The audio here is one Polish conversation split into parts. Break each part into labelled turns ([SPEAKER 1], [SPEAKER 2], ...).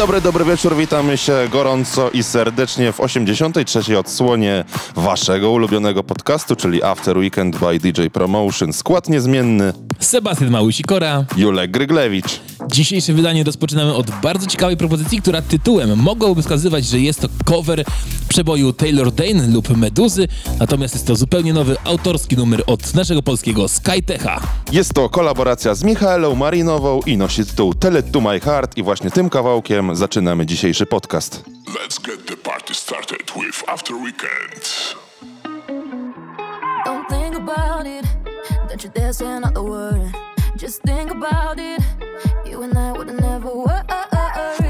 [SPEAKER 1] Dobry, dobry wieczór, witamy się gorąco i serdecznie w 83. odsłonie waszego ulubionego podcastu, czyli After Weekend by DJ Promotion. Skład niezmienny,
[SPEAKER 2] Sebastian Małysikora.
[SPEAKER 1] Julek Gryglewicz.
[SPEAKER 2] Dzisiejsze wydanie rozpoczynamy od bardzo ciekawej propozycji, która tytułem mogłoby wskazywać, że jest to cover przeboju Taylor Dane lub Meduzy, natomiast jest to zupełnie nowy autorski numer od naszego polskiego Skytecha.
[SPEAKER 1] Jest to kolaboracja z Michaelą Marinową i nosi tytuł Tell It To My Heart i właśnie tym kawałkiem zaczynamy dzisiejszy podcast.
[SPEAKER 3] Let's get the party started with After Weekend.
[SPEAKER 4] Don't think about it. Don't you dare say another word. Just think about it. You and I would never worked.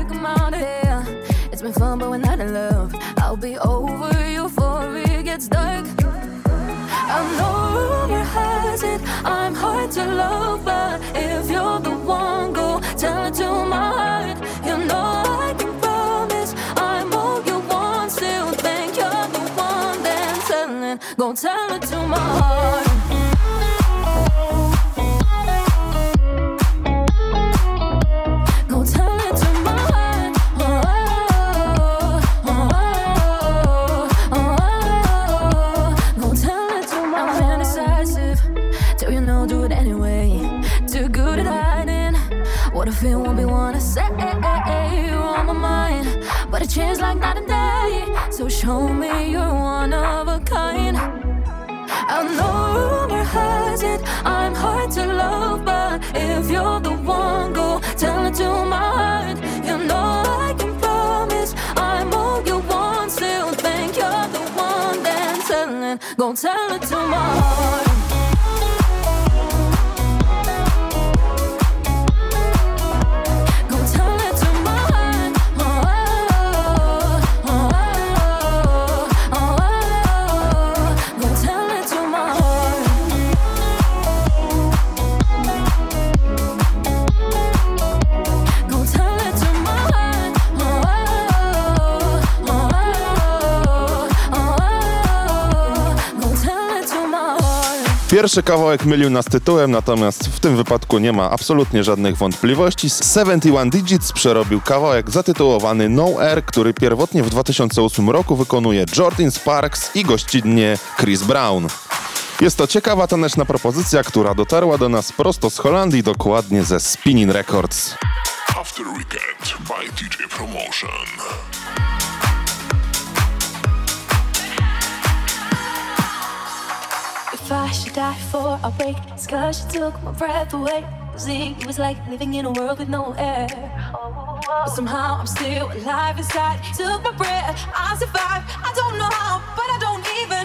[SPEAKER 4] Come out here. It's been fun, but we're not in love. I'll be over you before it gets dark. I know has it I'm hard to love, but if you're the one, go tell it to my heart. You know I can promise I'm all you want. Still think you're the one, then tell it, go tell it to my heart. Changed like night and day. So show me you're one of a kind. I know rumor has it I'm hard to love, but if you're the one, go tell it to my
[SPEAKER 1] Pierwszy kawałek mylił nas tytułem, natomiast w tym wypadku nie ma absolutnie żadnych wątpliwości. 71 Digits przerobił kawałek zatytułowany No Air, który pierwotnie w 2008 roku wykonuje Jordan Sparks i gościnnie Chris Brown. Jest to ciekawa taneczna propozycja, która dotarła do nas prosto z Holandii, dokładnie ze Spinning Records.
[SPEAKER 3] After Weekend by DJ Promotion.
[SPEAKER 4] I should die before I wake, it's cause you took my breath away. See, it was like living in a world with no air. But somehow I'm still alive inside. Took my breath, I survived. I don't know how, but I don't even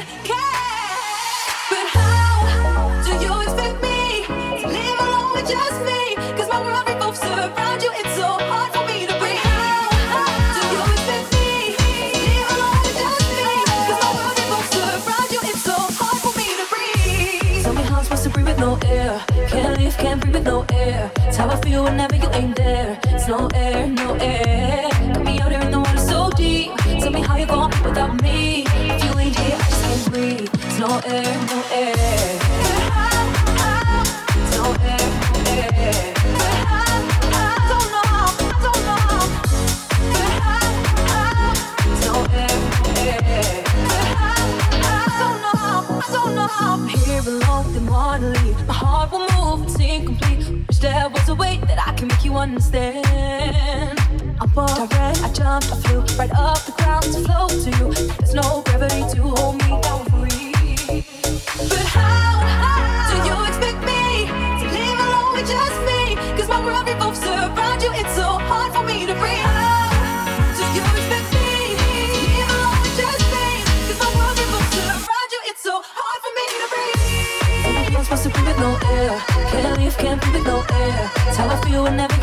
[SPEAKER 4] understand. I walked, I ran, I jumped, I flew right up the ground to float to you. There's no you ain't there.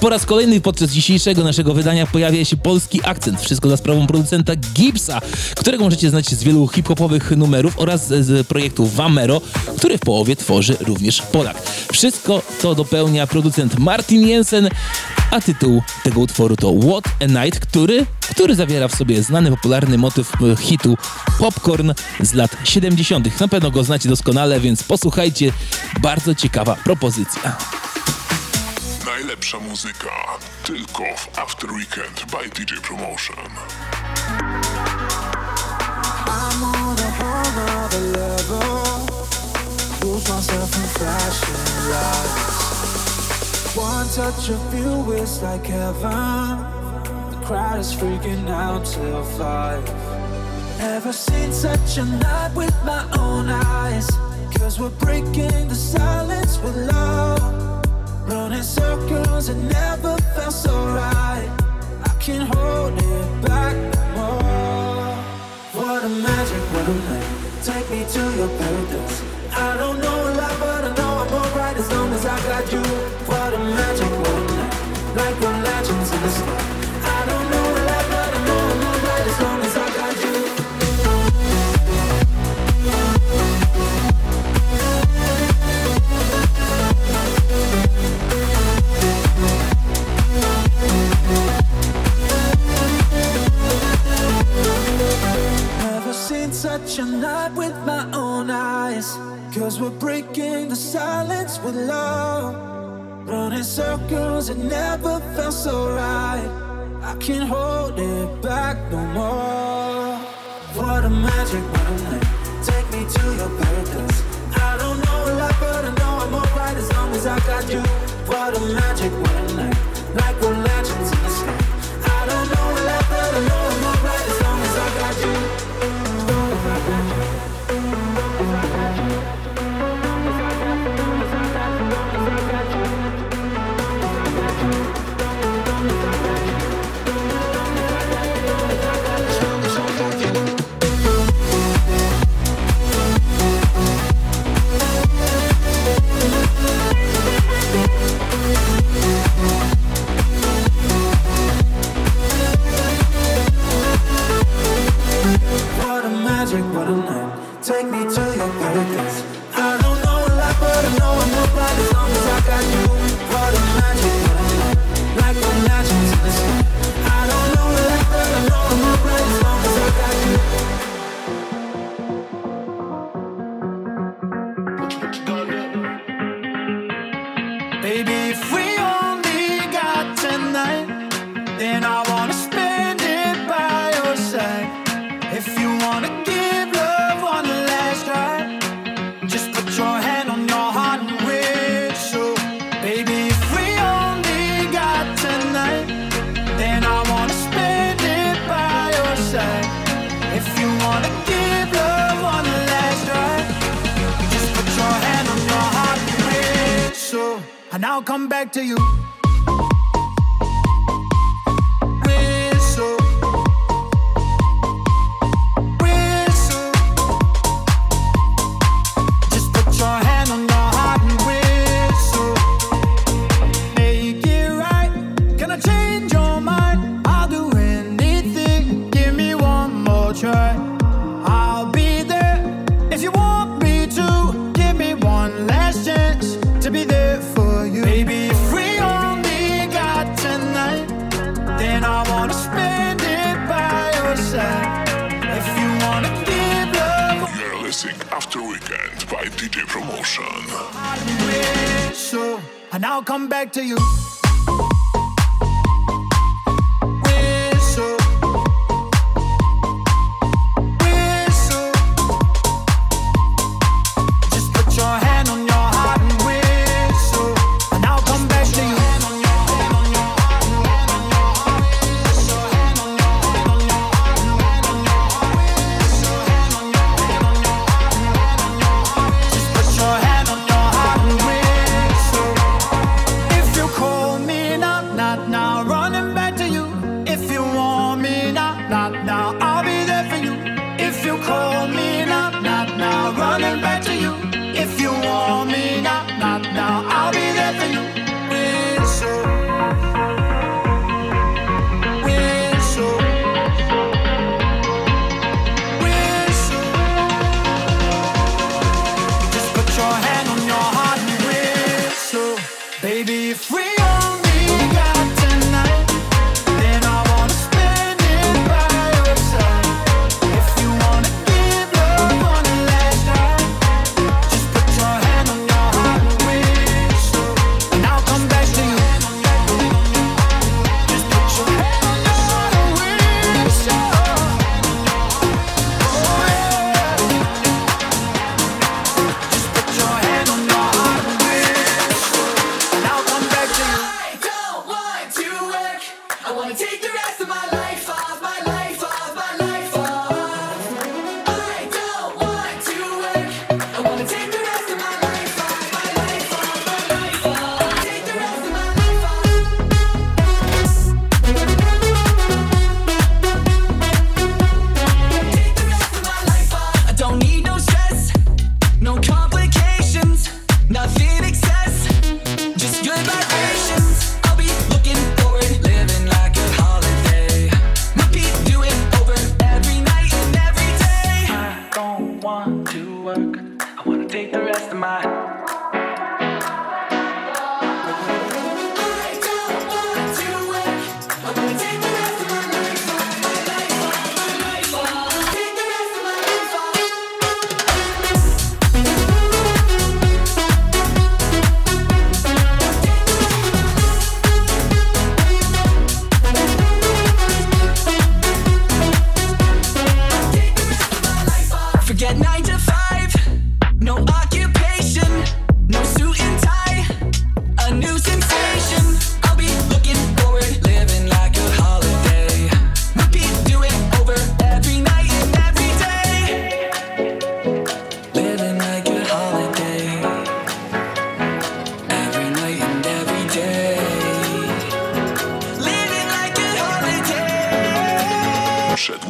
[SPEAKER 2] Po raz kolejny podczas dzisiejszego naszego wydania pojawia się polski akcent. Wszystko za sprawą producenta Gipsa, którego możecie znać z wielu hip-hopowych numerów oraz z projektu Vamero, który w połowie tworzy również Polak. Wszystko to dopełnia producent Martin Jensen, a tytuł tego utworu to What a Night, który, który zawiera w sobie znany, popularny motyw hitu Popcorn z lat 70. Na pewno go znacie doskonale, więc posłuchajcie. Bardzo ciekawa propozycja.
[SPEAKER 3] Najlepsza muzyka tylko w After Weekend by DJ Promotion.
[SPEAKER 5] I'm on a whole nother level. Lose myself in flashing lights. One touch of you is like heaven. The crowd is freaking out till five. Never seen such a night with my own eyes. Cause we're breaking the silence with love. Running circles, it never felt so right. I can't hold it back more. What a magic, what a night. Take me to your paradise. I don't know a lot, but I know I'm alright as long as I got you. What a magic, what a night. Like we're legends in the sky. A night with my own eyes. Cause we're breaking the silence with love. Running circles, it never felt so right. I can't hold it back no more. What a magic, night. Take me to your paradise. I don't know a lot, but I know I'm alright as long as I got you. What a magic, a night. Like we're legends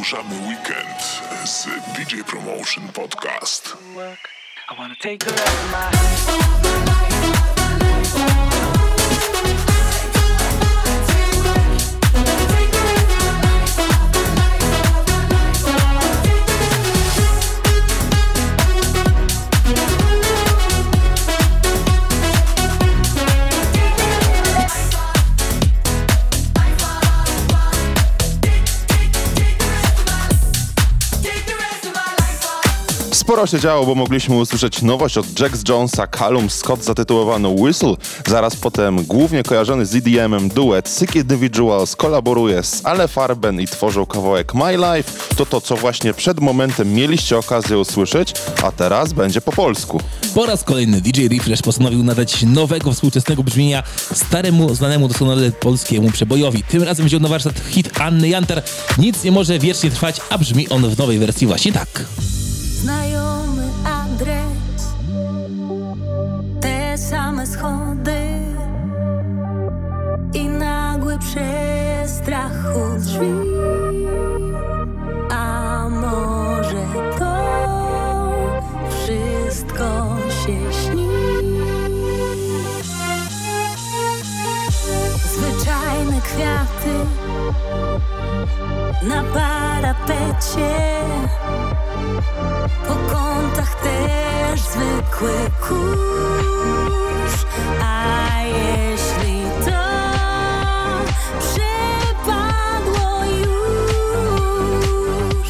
[SPEAKER 3] Przedłużamy weekend z DJ Promotion Podcast.
[SPEAKER 6] I wanna take of my
[SPEAKER 1] Sporo się działo, bo mogliśmy usłyszeć nowość od Jax Jonesa, Callum Scott zatytułowany Whistle. Zaraz potem głównie kojarzony z EDM-em duet Sick Individuals kolaboruje z Ale Farben i tworzą kawałek My Life. To to, co właśnie przed momentem mieliście okazję usłyszeć, a teraz będzie po polsku.
[SPEAKER 2] Po raz kolejny DJ Refresh postanowił nadać nowego, współczesnego brzmienia staremu, znanemu doskonale polskiemu przebojowi. Tym razem wziął na warsztat hit Anny Jantar. Nic nie może wiecznie trwać, a brzmi on w nowej wersji właśnie tak.
[SPEAKER 7] Znajomy adres, te same schody i nagły przestrach u drzwi. A może to wszystko się śni? Zwyczajne kwiaty na parapecie. Po kątach też zwykły kurz. A jeśli to przypadło już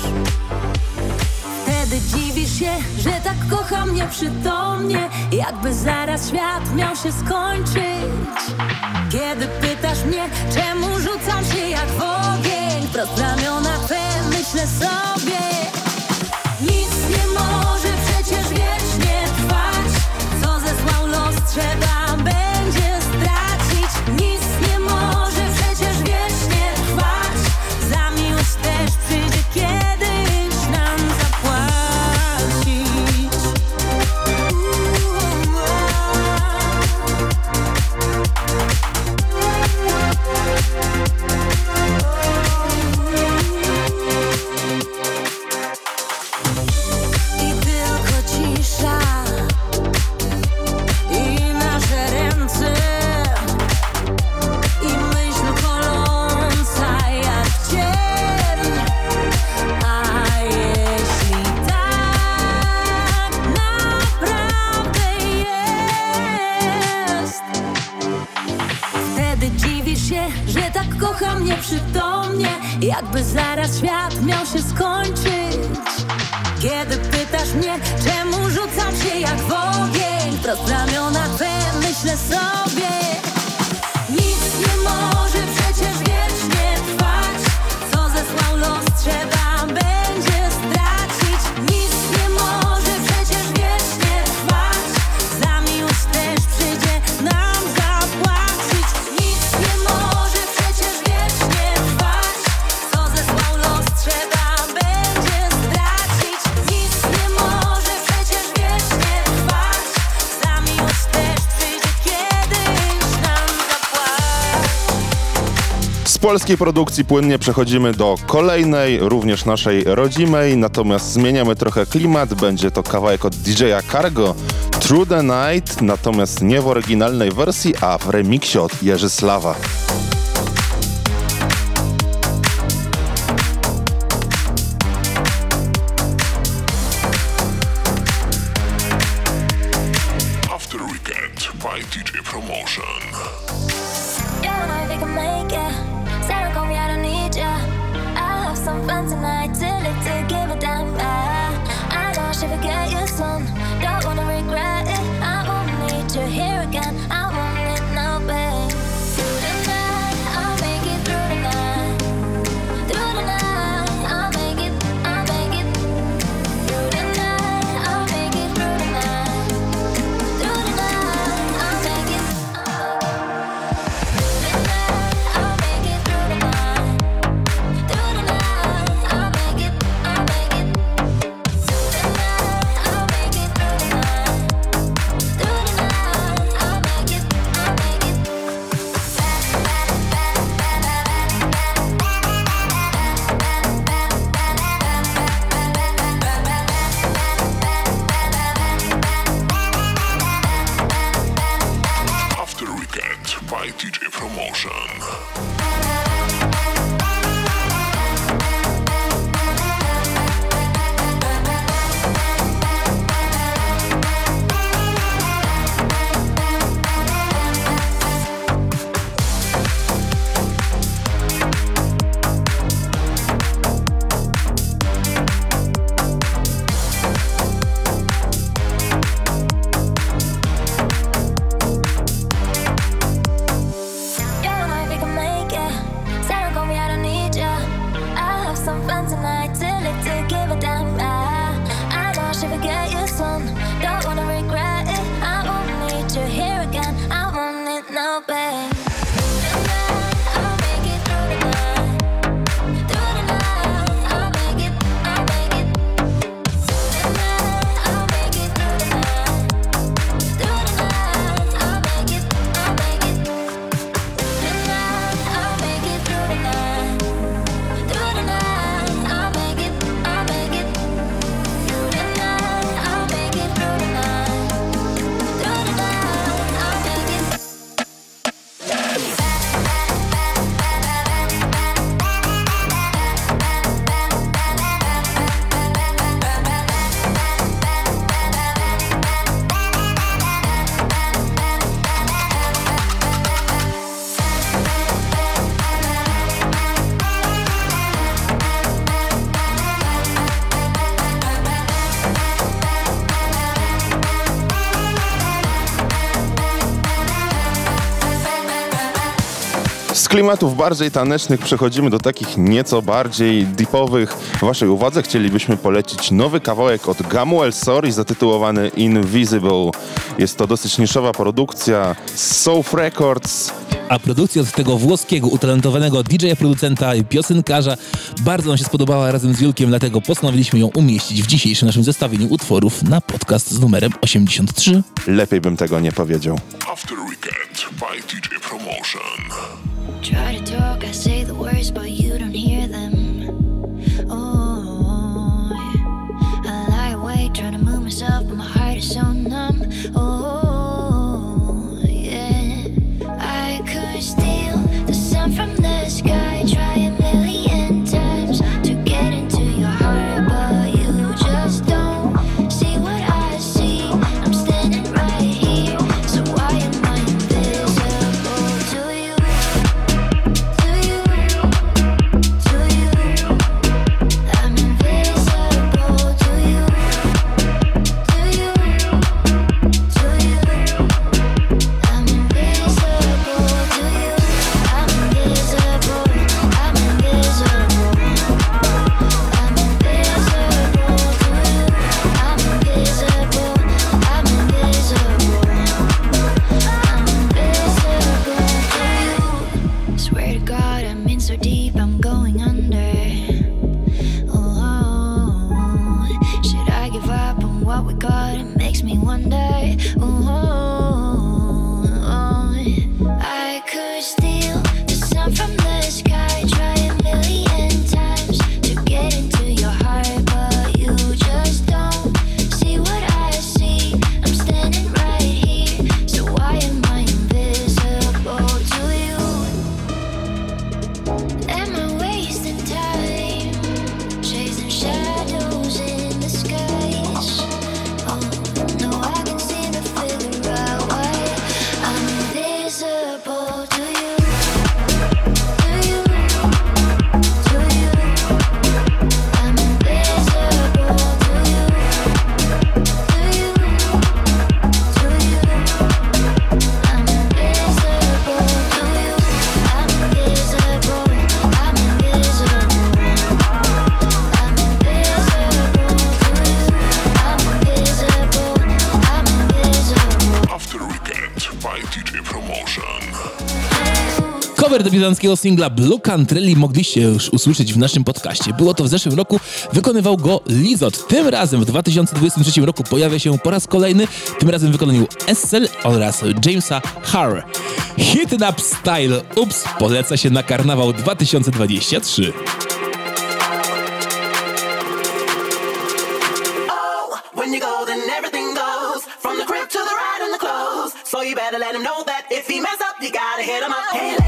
[SPEAKER 7] Wtedy dziwisz się, że tak kocha mnie przytomnie. Jakby zaraz świat miał się skończyć. Kiedy pytasz mnie, czemu rzucam się jak w ogień Wprost ramiona myślę sobie. Nic nie może przecież wiecznie trwać. Co zesłał los trzeba
[SPEAKER 8] polskiej produkcji płynnie przechodzimy do kolejnej, również naszej rodzimej, natomiast zmieniamy trochę klimat. Będzie to kawałek od DJ-a Cargo, True the Night, natomiast nie w oryginalnej wersji, a w remiksie od Jerzy Slawa. klimatów bardziej tanecznych przechodzimy do takich nieco bardziej deepowych. Waszej uwadze chcielibyśmy polecić nowy kawałek od Gamuel Sori zatytułowany Invisible. Jest to dosyć niszowa produkcja z South Records.
[SPEAKER 2] A produkcja od tego włoskiego, utalentowanego DJ-a, producenta i piosenkarza bardzo nam się spodobała razem z Julkiem, dlatego postanowiliśmy ją umieścić w dzisiejszym naszym zestawieniu utworów na podcast z numerem 83.
[SPEAKER 8] Lepiej bym tego nie powiedział.
[SPEAKER 3] After by DJ Promotion.
[SPEAKER 9] Try to talk, I say the words, but you don't hear.
[SPEAKER 2] Cover debiutanckiego singla Blue Country mogliście już usłyszeć w naszym podcaście. Było to w zeszłym roku, wykonywał go Lizot. Tym razem w 2023 roku pojawia się po raz kolejny, tym razem w wykonaniu Essel oraz Jamesa Harr. Hit Up Style Ups poleca się na karnawał 2023.
[SPEAKER 10] So you better let him know that if he mess up, you gotta hit him up. Hit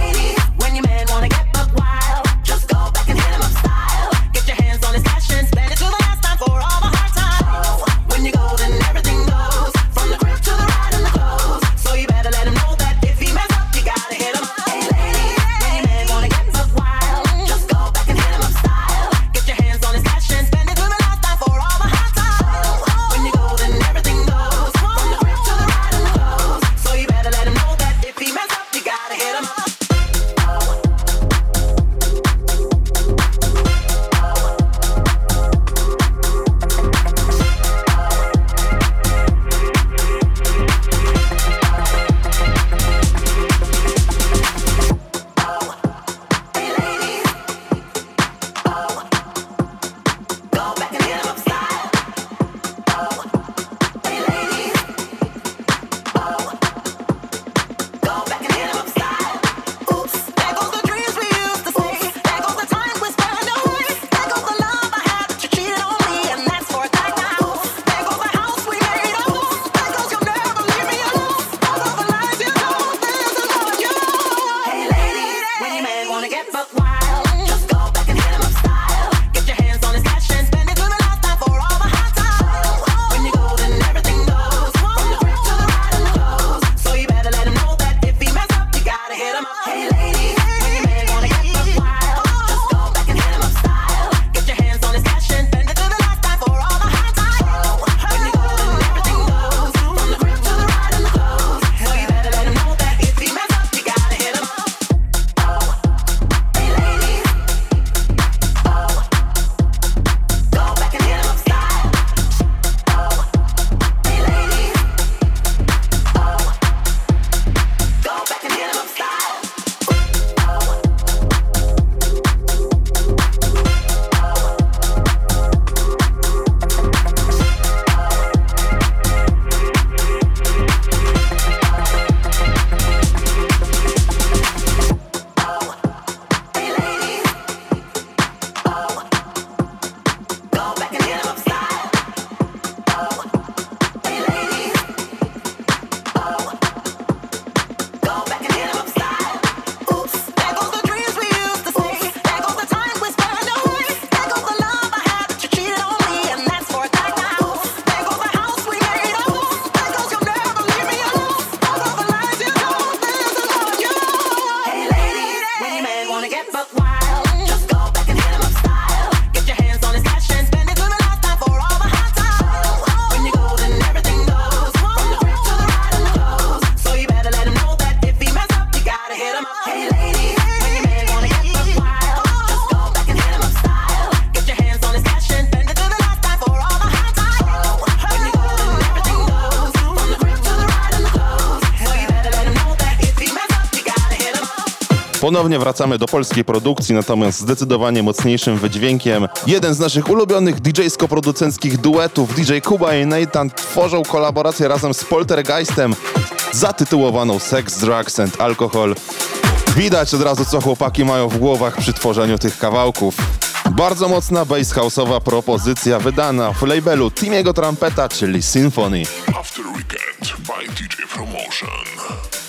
[SPEAKER 1] Ponownie wracamy do polskiej produkcji, natomiast zdecydowanie mocniejszym wydźwiękiem. Jeden z naszych ulubionych DJ-sko-producenckich duetów, DJ Kuba i Nathan, tworzą kolaborację razem z Poltergeistem zatytułowaną Sex, Drugs and Alcohol. Widać od razu, co chłopaki mają w głowach przy tworzeniu tych kawałków. Bardzo mocna bass house'owa propozycja wydana w labelu Timiego Trumpeta, czyli Symphony.
[SPEAKER 3] After Weekend by DJ Promotion.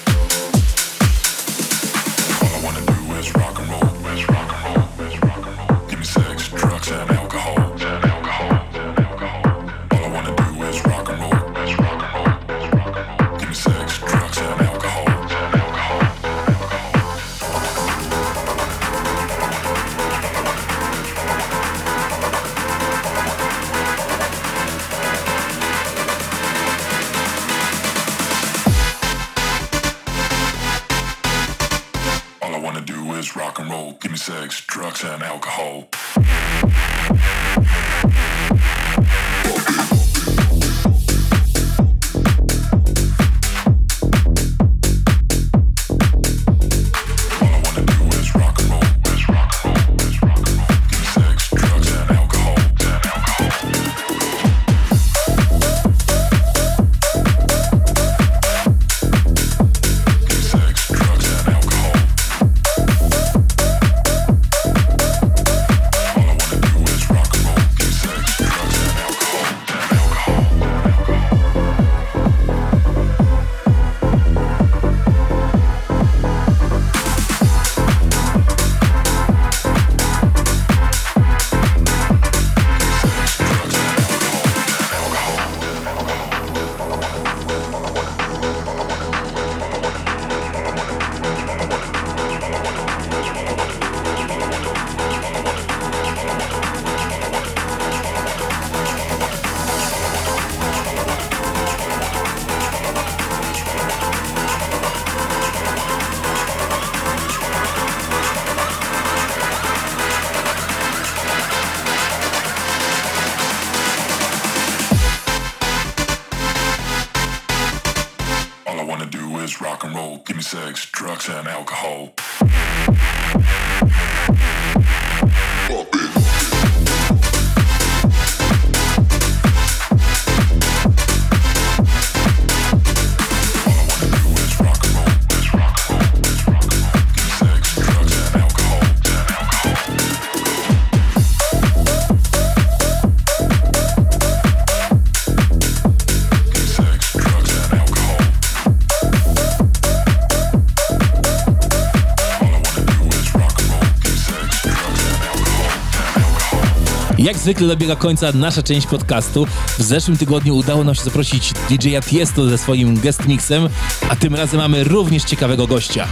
[SPEAKER 2] Jak zwykle dobiega końca nasza część podcastu. W zeszłym tygodniu udało nam się zaprosić DJ-a Tiesto ze swoim guest mixem, a tym razem mamy również ciekawego gościa.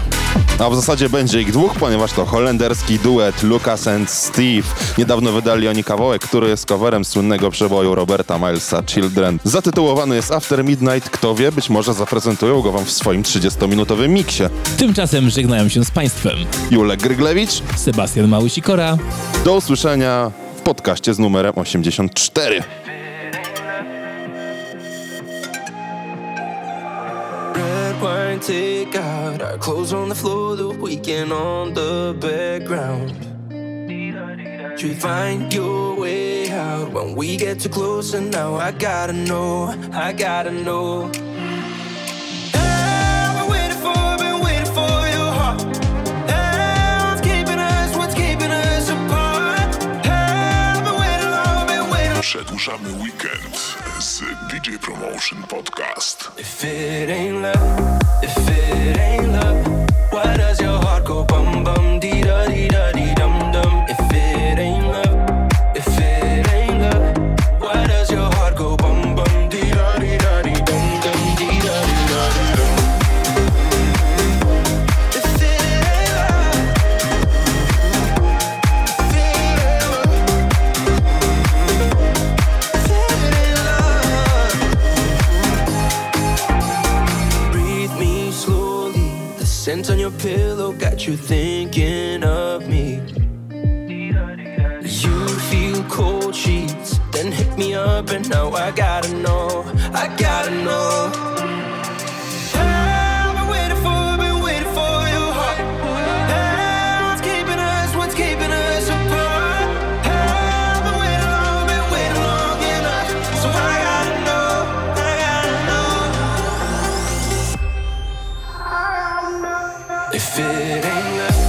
[SPEAKER 1] A w zasadzie będzie ich dwóch, ponieważ to holenderski duet Lucas and Steve. Niedawno wydali oni kawałek, który jest coverem słynnego przeboju Roberta Milesa Children. Zatytułowany jest After Midnight. Kto wie, być może zaprezentują go wam w swoim 30-minutowym miksie.
[SPEAKER 2] Tymczasem żegnają się z Państwem
[SPEAKER 1] Julek Gryglewicz,
[SPEAKER 2] Sebastian Małysikora.
[SPEAKER 1] do usłyszenia w podcaście z numerem 84.
[SPEAKER 11] Red wine take out, our clothes on the floor, the weekend on the background. Find your way out when we get too close, and now I gotta know, I gotta know. For
[SPEAKER 3] Przedłużamy weekend z DJ Promotion Podcast.
[SPEAKER 11] If it ain't love, if it ain't love, why does your heart go bum bum dee pillow got you thinking of me. You feel cold sheets, then hit me up, and now I gotta know. I gotta know. If it ain't love,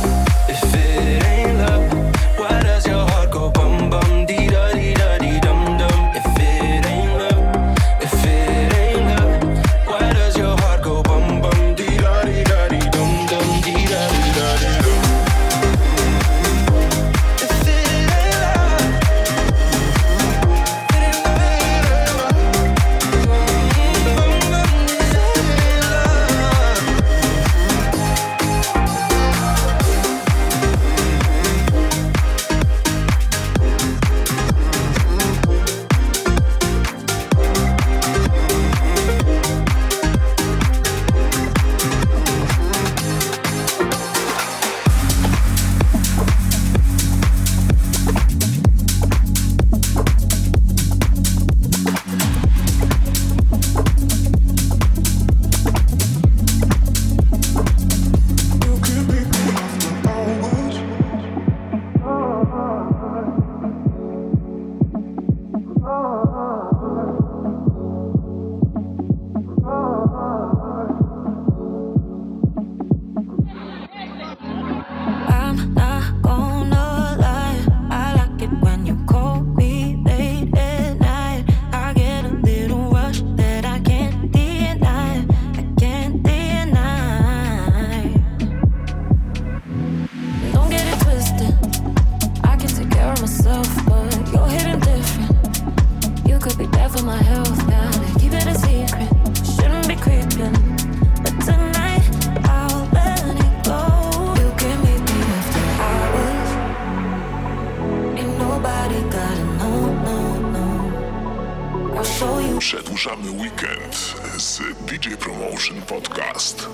[SPEAKER 3] Przedłużamy weekend z DJ Promotion Podcast.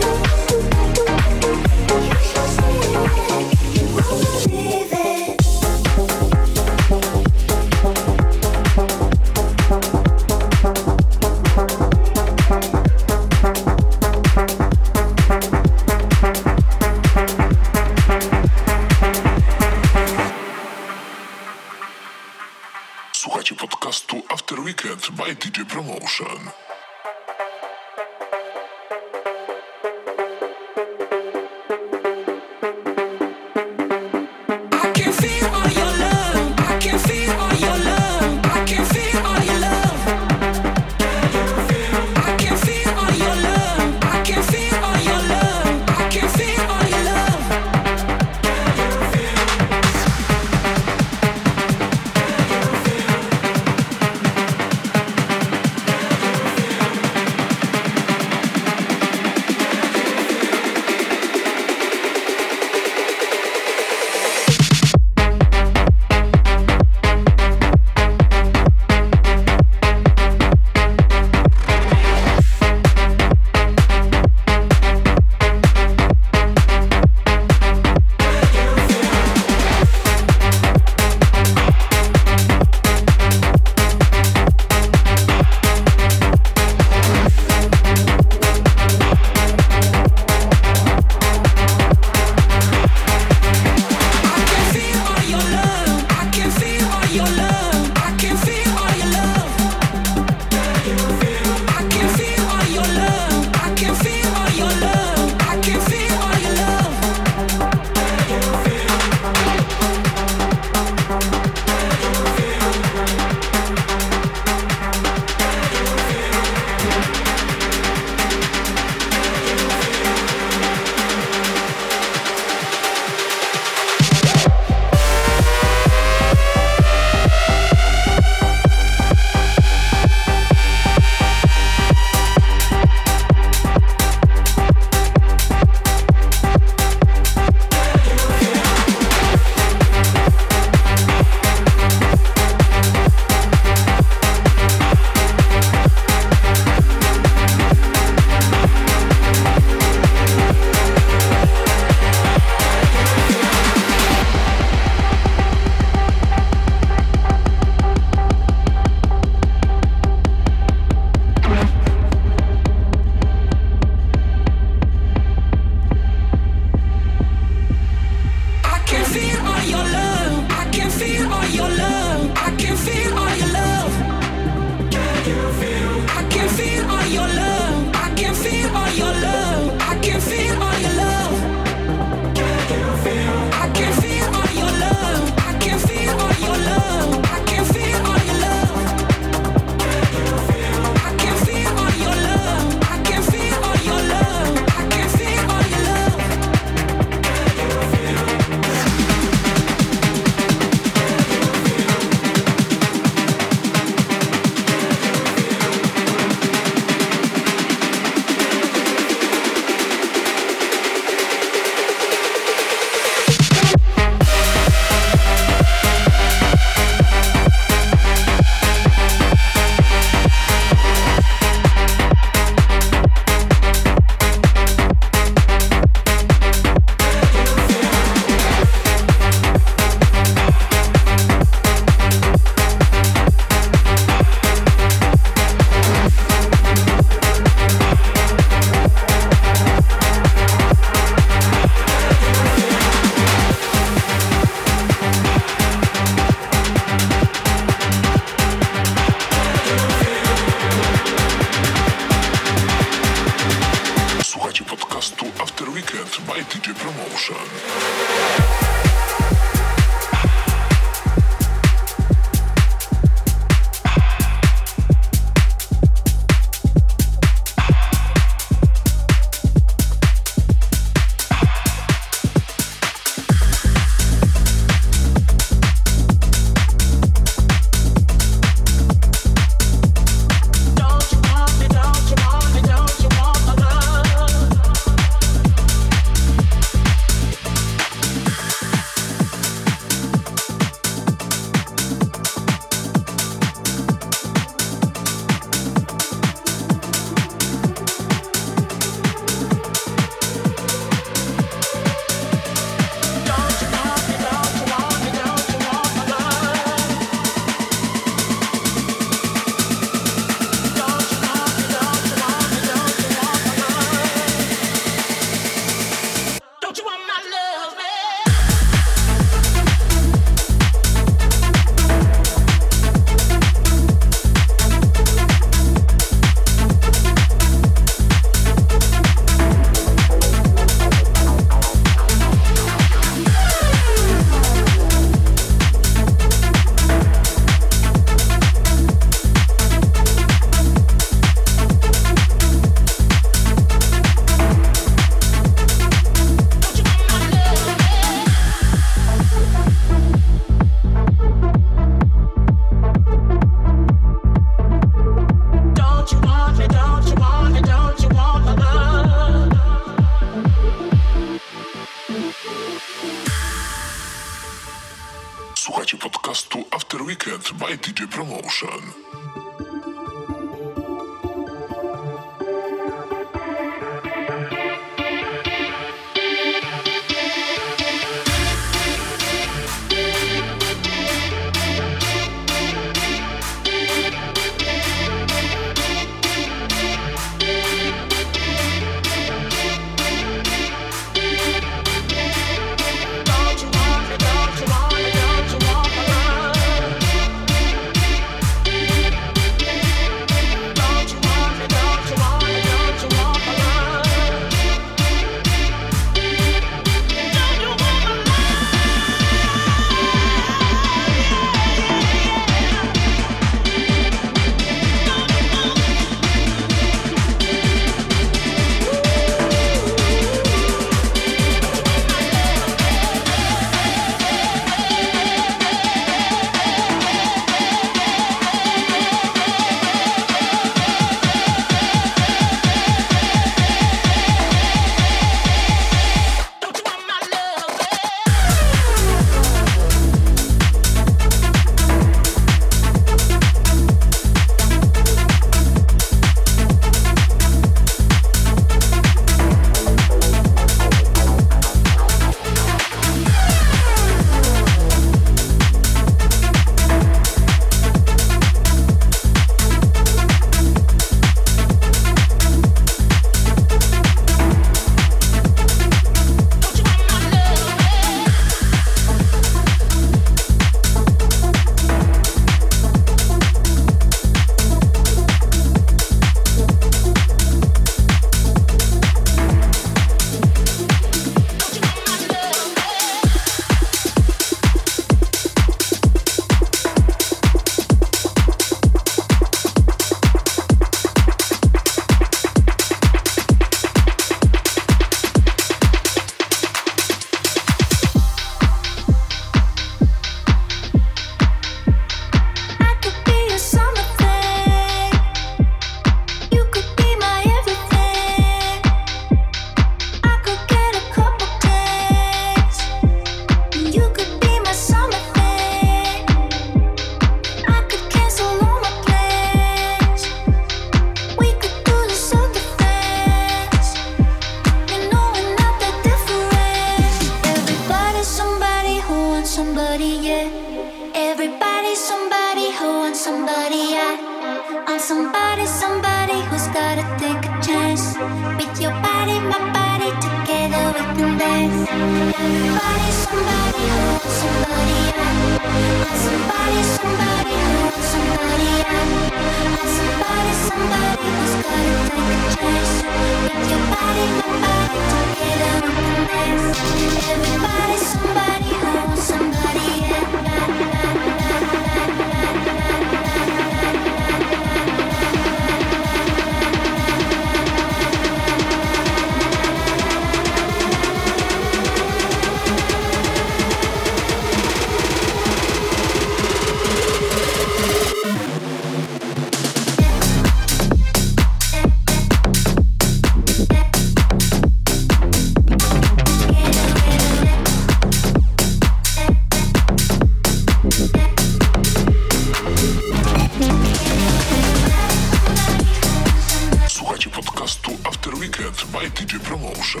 [SPEAKER 9] After
[SPEAKER 3] Weekend by DJ Promotion.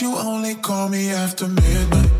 [SPEAKER 12] you only
[SPEAKER 5] call me after midnight?